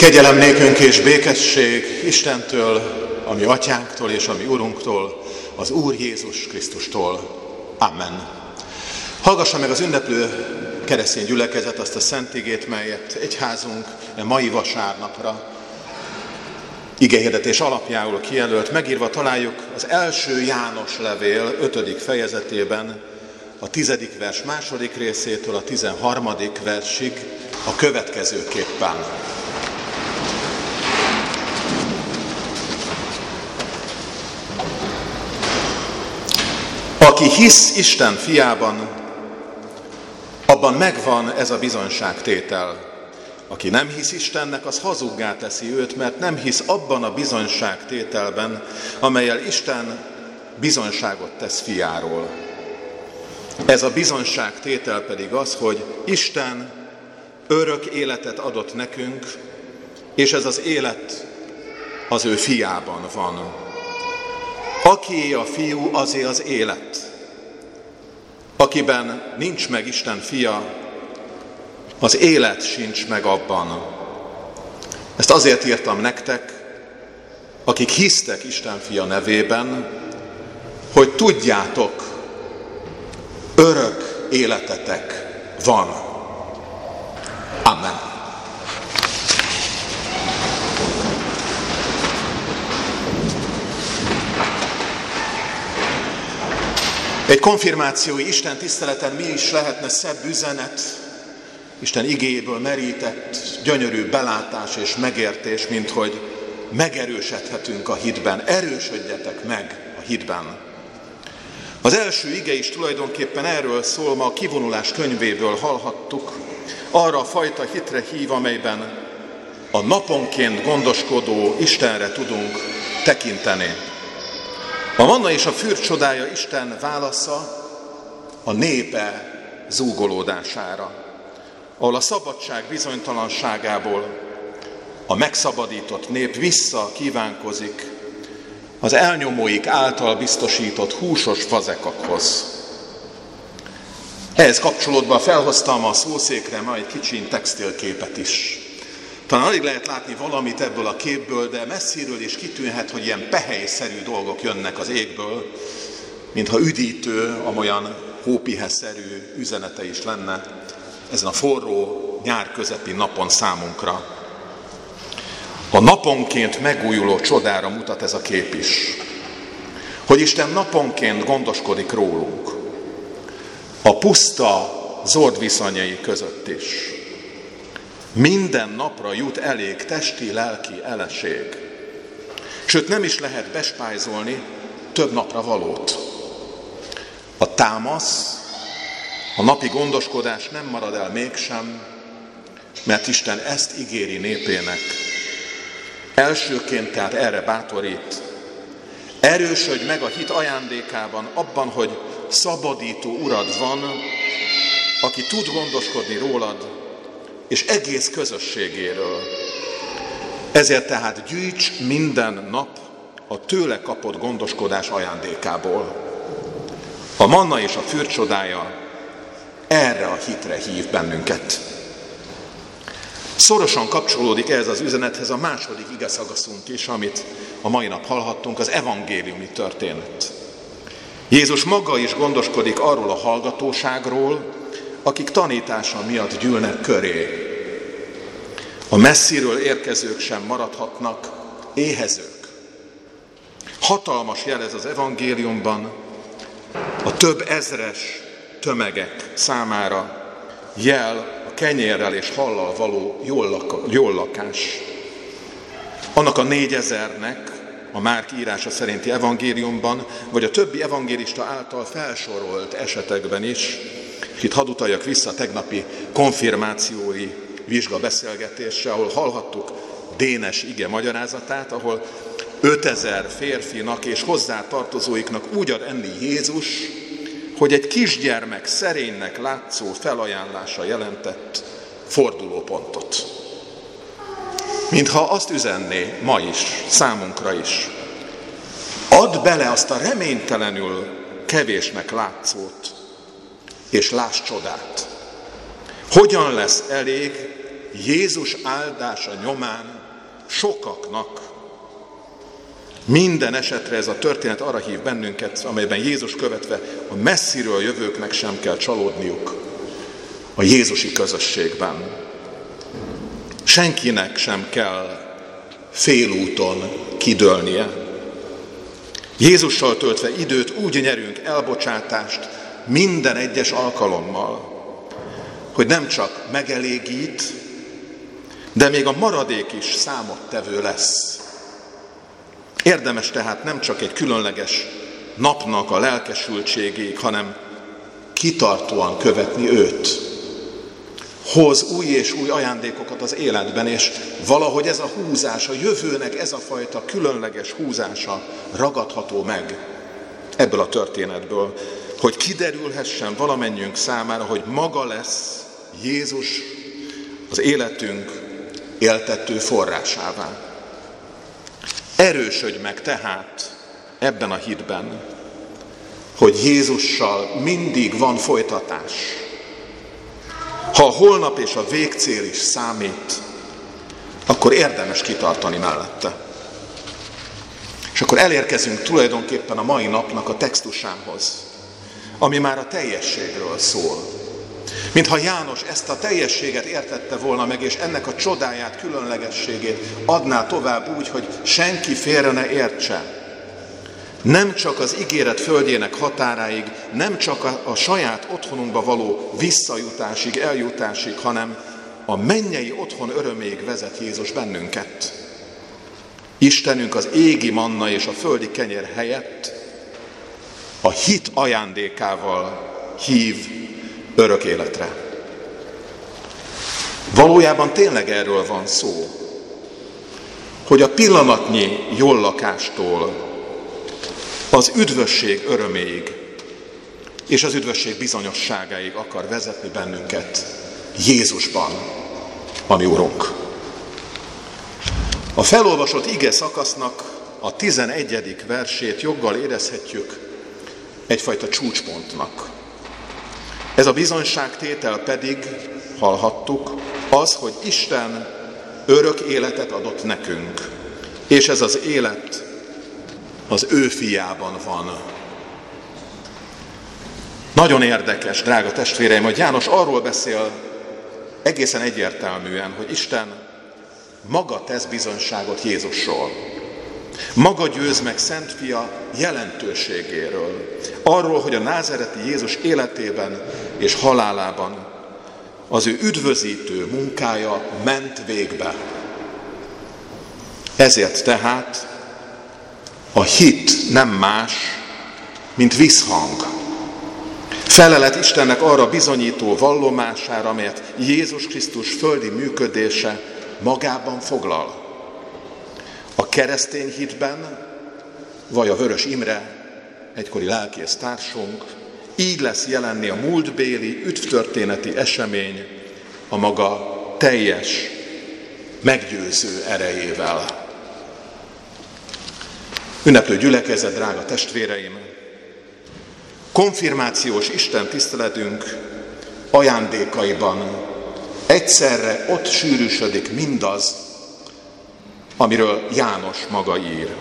Kegyelem nékünk és békesség Istentől, a mi atyánktól és a mi Urunktól, az Úr Jézus Krisztustól. Amen. Hallgassa meg az ünneplő keresztény gyülekezet azt a szentigét, melyet egyházunk a mai vasárnapra igehirdetés alapjául kijelölt, megírva találjuk az első János levél 5. fejezetében a tizedik vers második részétől a tizenharmadik versig a következőképpen. Aki hisz Isten fiában, abban megvan ez a bizonyságtétel. Aki nem hisz Istennek, az hazuggá teszi őt, mert nem hisz abban a bizonyságtételben, amelyel Isten bizonyságot tesz fiáról. Ez a bizonyságtétel pedig az, hogy Isten örök életet adott nekünk, és ez az élet az ő fiában van. Aki a fiú, azé az élet. Akiben nincs meg Isten fia, az élet sincs meg abban. Ezt azért írtam nektek, akik hisztek Isten fia nevében, hogy tudjátok, örök életetek van. Amen. Egy konfirmációi Isten tiszteleten mi is lehetne szebb üzenet, Isten igéből merített gyönyörű belátás és megértés, mint hogy megerősödhetünk a hitben, erősödjetek meg a hitben. Az első ige is tulajdonképpen erről szól, ma a kivonulás könyvéből hallhattuk, arra a fajta hitre hív, amelyben a naponként gondoskodó Istenre tudunk tekinteni. A manna és a fűr csodája Isten válasza a népe zúgolódására, ahol a szabadság bizonytalanságából a megszabadított nép vissza kívánkozik az elnyomóik által biztosított húsos fazekakhoz. Ehhez kapcsolódva felhoztam a szószékre majd kicsin textilképet is. Talán alig lehet látni valamit ebből a képből, de messziről is kitűnhet, hogy ilyen pehelyszerű dolgok jönnek az égből, mintha üdítő, amolyan hópiheszerű üzenete is lenne ezen a forró nyár közepi napon számunkra. A naponként megújuló csodára mutat ez a kép is. Hogy Isten naponként gondoskodik rólunk. A puszta zord viszonyai között is. Minden napra jut elég testi, lelki eleség. Sőt, nem is lehet bespájzolni több napra valót. A támasz, a napi gondoskodás nem marad el mégsem, mert Isten ezt ígéri népének. Elsőként tehát erre bátorít. Erősödj meg a hit ajándékában, abban, hogy szabadító urad van, aki tud gondoskodni rólad, és egész közösségéről. Ezért tehát gyűjts minden nap a tőle kapott gondoskodás ajándékából. A manna és a fürcsodája erre a hitre hív bennünket. Szorosan kapcsolódik ez az üzenethez a második igeszagaszunk is, amit a mai nap hallhattunk, az evangéliumi történet. Jézus maga is gondoskodik arról a hallgatóságról, akik tanítása miatt gyűlnek köré. A messziről érkezők sem maradhatnak éhezők. Hatalmas jel ez az evangéliumban, a több ezres tömegek számára jel a kenyérrel és hallal való jól, lak- jól lakás. Annak a négyezernek a Márk írása szerinti evangéliumban, vagy a többi evangélista által felsorolt esetekben is, és itt hadd utaljak vissza a tegnapi konfirmációi vizsga beszélgetésre, ahol hallhattuk Dénes ige magyarázatát, ahol 5000 férfinak és hozzá tartozóiknak úgy ad enni Jézus, hogy egy kisgyermek szerénynek látszó felajánlása jelentett fordulópontot. Mintha azt üzenné ma is, számunkra is. Add bele azt a reménytelenül kevésnek látszót, és láss csodát. Hogyan lesz elég Jézus áldása nyomán sokaknak minden esetre ez a történet arra hív bennünket, amelyben Jézus követve a messziről jövőknek sem kell csalódniuk a Jézusi közösségben. Senkinek sem kell félúton kidőlnie. Jézussal töltve időt úgy nyerünk elbocsátást minden egyes alkalommal, hogy nem csak megelégít, de még a maradék is számottevő lesz. Érdemes tehát nem csak egy különleges napnak a lelkesültségéig, hanem kitartóan követni őt. Hoz új és új ajándékokat az életben, és valahogy ez a húzás, a jövőnek ez a fajta különleges húzása ragadható meg ebből a történetből, hogy kiderülhessen valamennyiünk számára, hogy maga lesz Jézus az életünk éltető forrásává. Erősödj meg tehát ebben a hitben, hogy Jézussal mindig van folytatás. Ha a holnap és a végcél is számít, akkor érdemes kitartani mellette. És akkor elérkezünk tulajdonképpen a mai napnak a textusához, ami már a teljességről szól. Mintha János ezt a teljességet értette volna meg, és ennek a csodáját, különlegességét adná tovább úgy, hogy senki félre ne értse. Nem csak az ígéret földjének határáig, nem csak a, a saját otthonunkba való visszajutásig, eljutásig, hanem a mennyei otthon öröméig vezet Jézus bennünket. Istenünk az égi manna és a földi kenyér helyett a hit ajándékával hív örök életre. Valójában tényleg erről van szó, hogy a pillanatnyi jól lakástól az üdvösség öröméig és az üdvösség bizonyosságáig akar vezetni bennünket Jézusban, ami Urunk. A felolvasott ige szakasznak a 11. versét joggal érezhetjük egyfajta csúcspontnak. Ez a bizonyságtétel pedig, hallhattuk, az, hogy Isten örök életet adott nekünk, és ez az élet az ő fiában van. Nagyon érdekes, drága testvéreim, hogy János arról beszél egészen egyértelműen, hogy Isten maga tesz bizonyságot Jézusról. Maga győz meg Szent Fia jelentőségéről. Arról, hogy a názereti Jézus életében és halálában az ő üdvözítő munkája ment végbe. Ezért tehát a hit nem más, mint visszhang. Felelet Istennek arra bizonyító vallomására, amelyet Jézus Krisztus földi működése magában foglal. Keresztény hitben, vagy a Vörös Imre, egykori lelkész társunk, így lesz jelenni a múltbéli, üdvtörténeti esemény a maga teljes, meggyőző erejével. Ünneplő gyülekezet, drága testvéreim! Konfirmációs Isten tiszteletünk ajándékaiban egyszerre ott sűrűsödik mindaz, amiről János maga ír.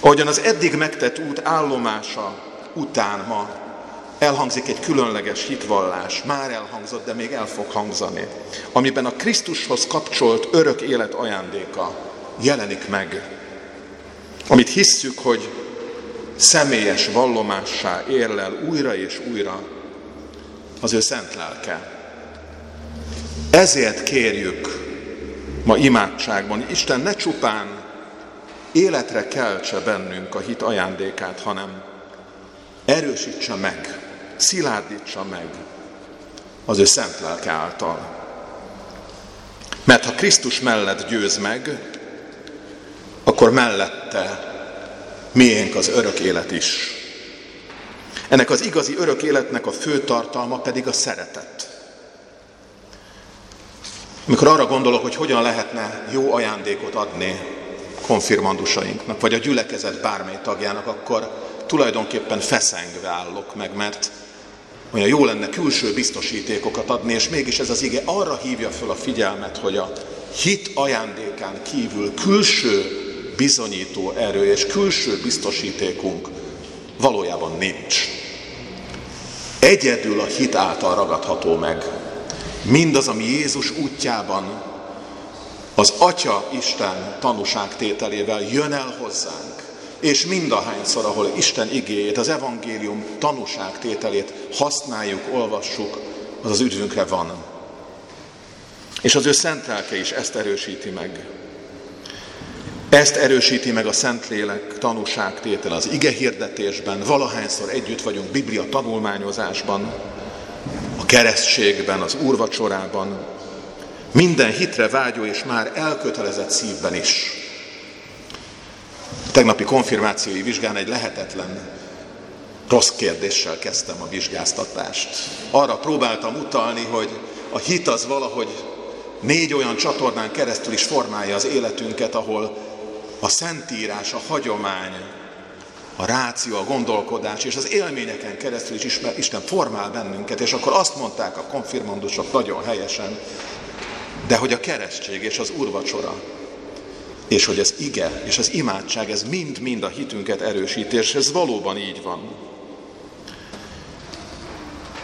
Ahogyan az eddig megtett út állomása után ma elhangzik egy különleges hitvallás, már elhangzott, de még el fog hangzani, amiben a Krisztushoz kapcsolt örök élet ajándéka jelenik meg. Amit hisszük, hogy személyes vallomássá érlel újra és újra az ő szent lelke. Ezért kérjük ma imádságban, Isten ne csupán életre keltse bennünk a hit ajándékát, hanem erősítse meg, szilárdítsa meg az ő szent lelke által. Mert ha Krisztus mellett győz meg, akkor mellette miénk az örök élet is. Ennek az igazi örök életnek a fő tartalma pedig a szeretet. Amikor arra gondolok, hogy hogyan lehetne jó ajándékot adni konfirmandusainknak, vagy a gyülekezet bármely tagjának, akkor tulajdonképpen feszengve állok meg, mert olyan jó lenne külső biztosítékokat adni, és mégis ez az ige arra hívja föl a figyelmet, hogy a hit ajándékán kívül külső bizonyító erő és külső biztosítékunk valójában nincs. Egyedül a hit által ragadható meg. Mindaz, ami Jézus útjában az Atya Isten tanúságtételével jön el hozzánk, és mindahányszor, ahol Isten igéjét, az evangélium tanúságtételét használjuk, olvassuk, az az üdvünkre van. És az ő szent lelke is ezt erősíti meg. Ezt erősíti meg a Szentlélek tanúságtétel az ige hirdetésben, valahányszor együtt vagyunk Biblia tanulmányozásban, a keresztségben, az úrvacsorában, minden hitre vágyó és már elkötelezett szívben is. A tegnapi konfirmációi vizsgán egy lehetetlen rossz kérdéssel kezdtem a vizsgáztatást. Arra próbáltam utalni, hogy a hit az valahogy négy olyan csatornán keresztül is formálja az életünket, ahol a szentírás, a hagyomány, a ráció, a gondolkodás és az élményeken keresztül is Isten formál bennünket, és akkor azt mondták a konfirmandusok nagyon helyesen, de hogy a keresztség és az urvacsora, és hogy az ige és az imádság, ez mind-mind a hitünket erősíti, és ez valóban így van.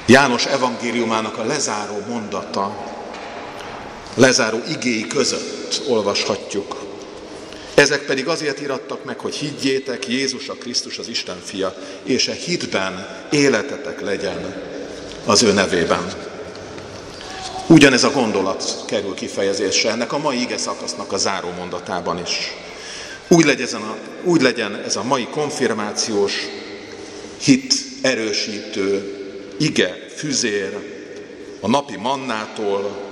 János evangéliumának a lezáró mondata, lezáró igéi között olvashatjuk. Ezek pedig azért irattak meg, hogy higgyétek, Jézus a Krisztus az Isten fia, és e hitben életetek legyen az ő nevében. Ugyanez a gondolat kerül kifejezésre ennek a mai ige szakasznak a záró mondatában is. Úgy legyen, a, úgy legyen ez a mai konfirmációs, hit erősítő, ige, füzér, a napi mannától,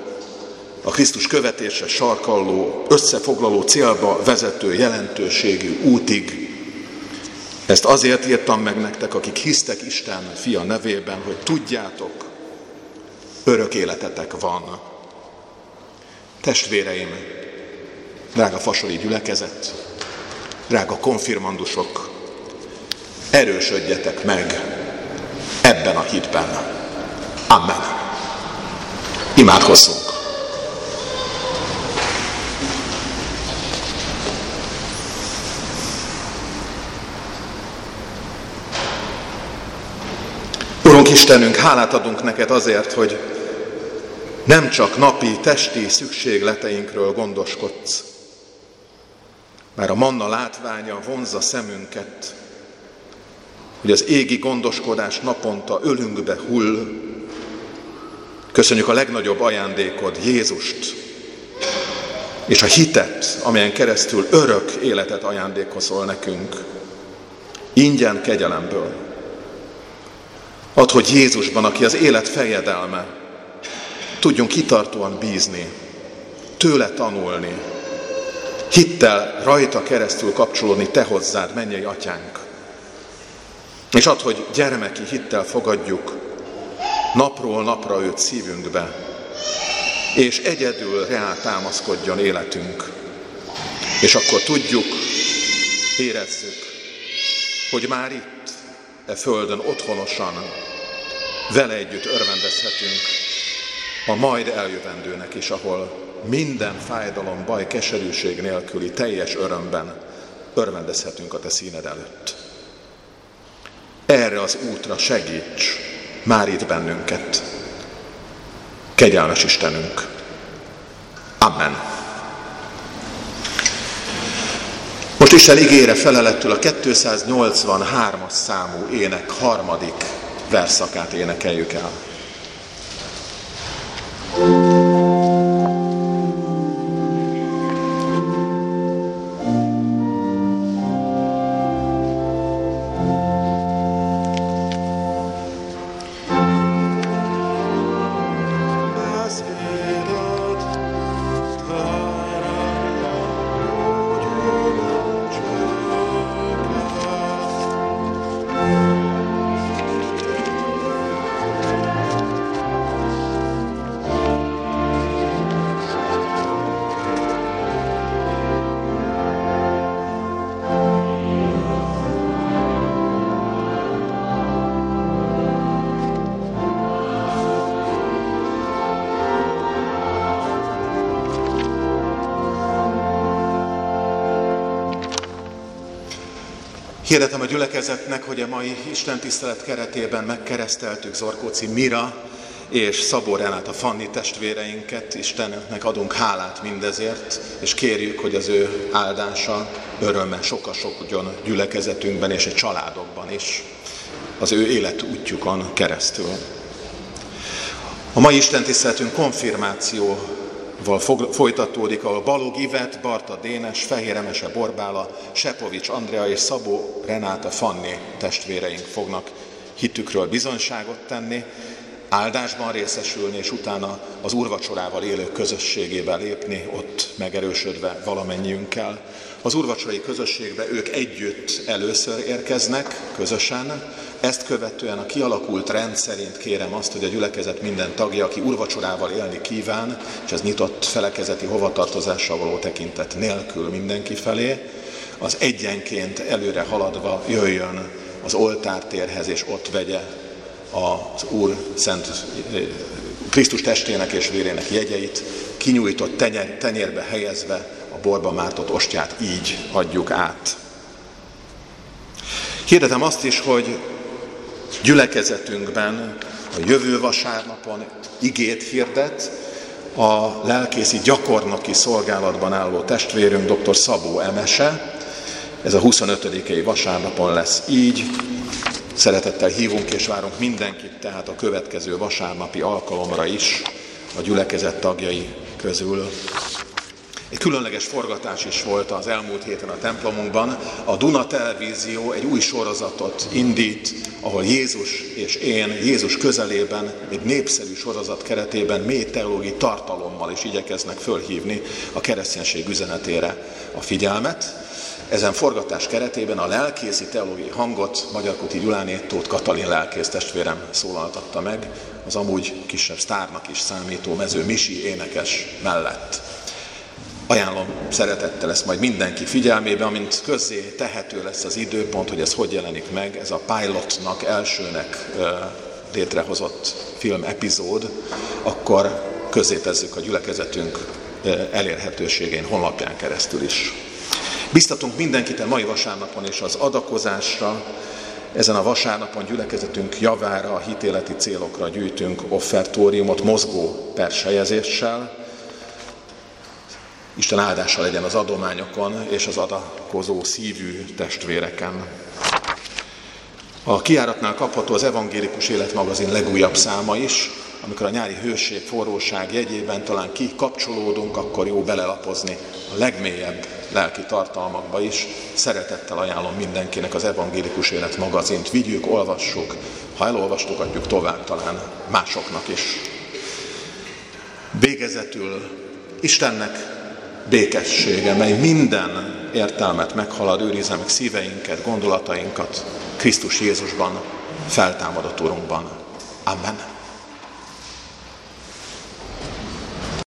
a Krisztus követése sarkalló, összefoglaló célba vezető jelentőségű útig. Ezt azért írtam meg nektek, akik hisztek Isten fia nevében, hogy tudjátok, örök életetek van. Testvéreim, drága fasoli gyülekezet, drága konfirmandusok, erősödjetek meg ebben a hitben. Amen. Imádkozzunk. Istenünk, hálát adunk neked azért, hogy nem csak napi, testi szükségleteinkről gondoskodsz, már a manna látványa vonzza szemünket, hogy az égi gondoskodás naponta ölünkbe hull. Köszönjük a legnagyobb ajándékod, Jézust, és a hitet, amelyen keresztül örök életet ajándékozol nekünk, ingyen kegyelemből. Ad, hogy Jézusban, aki az élet fejedelme, tudjunk kitartóan bízni, tőle tanulni, hittel rajta keresztül kapcsolódni te hozzád, mennyei atyánk. És ad, hogy gyermeki hittel fogadjuk napról napra őt szívünkbe, és egyedül reál támaszkodjon életünk. És akkor tudjuk, érezzük, hogy már itt, e földön otthonosan, vele együtt örvendezhetünk a majd eljövendőnek is, ahol minden fájdalom, baj, keserűség nélküli teljes örömben örvendezhetünk a te színed előtt. Erre az útra segíts már itt bennünket. Kegyelmes Istenünk. Amen. Most Isten ígére felelettül a 283-as számú ének harmadik verszakát énekeljük el. Hirdetem a gyülekezetnek, hogy a mai Isten tisztelet keretében megkereszteltük Zorkóci Mira és Szabó Renáta Fanni testvéreinket. Istennek adunk hálát mindezért, és kérjük, hogy az ő áldása örömmel sokasokjon gyülekezetünkben és a családokban is, az ő életútjukon keresztül. A mai Isten tiszteletünk konfirmáció folytatódik, ahol Balog Ivet, Barta Dénes, Fehér Emese Borbála, Sepovics Andrea és Szabó Renáta Fanni testvéreink fognak hitükről bizonyságot tenni, áldásban részesülni, és utána az úrvacsorával élő közösségébe lépni, ott megerősödve valamennyiünkkel. Az úrvacsorai közösségbe ők együtt először érkeznek, közösen, ezt követően a kialakult rend szerint kérem azt, hogy a gyülekezet minden tagja, aki urvacsorával élni kíván, és ez nyitott felekezeti hovatartozással való tekintet nélkül mindenki felé, az egyenként előre haladva jöjjön az oltártérhez, és ott vegye az Úr Szent Krisztus testének és vérének jegyeit, kinyújtott tenyer, tenyérbe helyezve a borba mártott ostját így adjuk át. Hirdetem azt is, hogy gyülekezetünkben a jövő vasárnapon igét hirdet, a lelkészi gyakornoki szolgálatban álló testvérünk dr. Szabó Emese. Ez a 25. vasárnapon lesz így. Szeretettel hívunk és várunk mindenkit tehát a következő vasárnapi alkalomra is a gyülekezet tagjai közül. Egy különleges forgatás is volt az elmúlt héten a templomunkban. A Duna Televízió egy új sorozatot indít, ahol Jézus és én Jézus közelében egy népszerű sorozat keretében mély teológiai tartalommal is igyekeznek fölhívni a kereszténység üzenetére a figyelmet. Ezen forgatás keretében a lelkészi teológiai hangot Magyar Kuti Gyuláné Tóth Katalin lelkész testvérem szólaltatta meg, az amúgy kisebb sztárnak is számító mező Misi énekes mellett. Ajánlom szeretettel ezt majd mindenki figyelmébe, amint közzé tehető lesz az időpont, hogy ez hogy jelenik meg, ez a pilotnak elsőnek létrehozott film epizód, akkor tezzük a gyülekezetünk elérhetőségén honlapján keresztül is. Biztatunk mindenkit a mai vasárnapon és az adakozásra, ezen a vasárnapon gyülekezetünk javára, a hitéleti célokra gyűjtünk offertóriumot mozgó persejezéssel, Isten áldása legyen az adományokon és az adakozó szívű testvéreken. A kiáratnál kapható az Evangélikus Életmagazin legújabb száma is, amikor a nyári hőség, forróság jegyében talán kikapcsolódunk, akkor jó belelapozni a legmélyebb lelki tartalmakba is. Szeretettel ajánlom mindenkinek az Evangélikus Élet magazint. Vigyük, olvassuk, ha elolvastuk, adjuk tovább talán másoknak is. Végezetül Istennek békessége, mely minden értelmet meghalad, őrizze meg szíveinket, gondolatainkat Krisztus Jézusban, feltámadott Urunkban. Amen.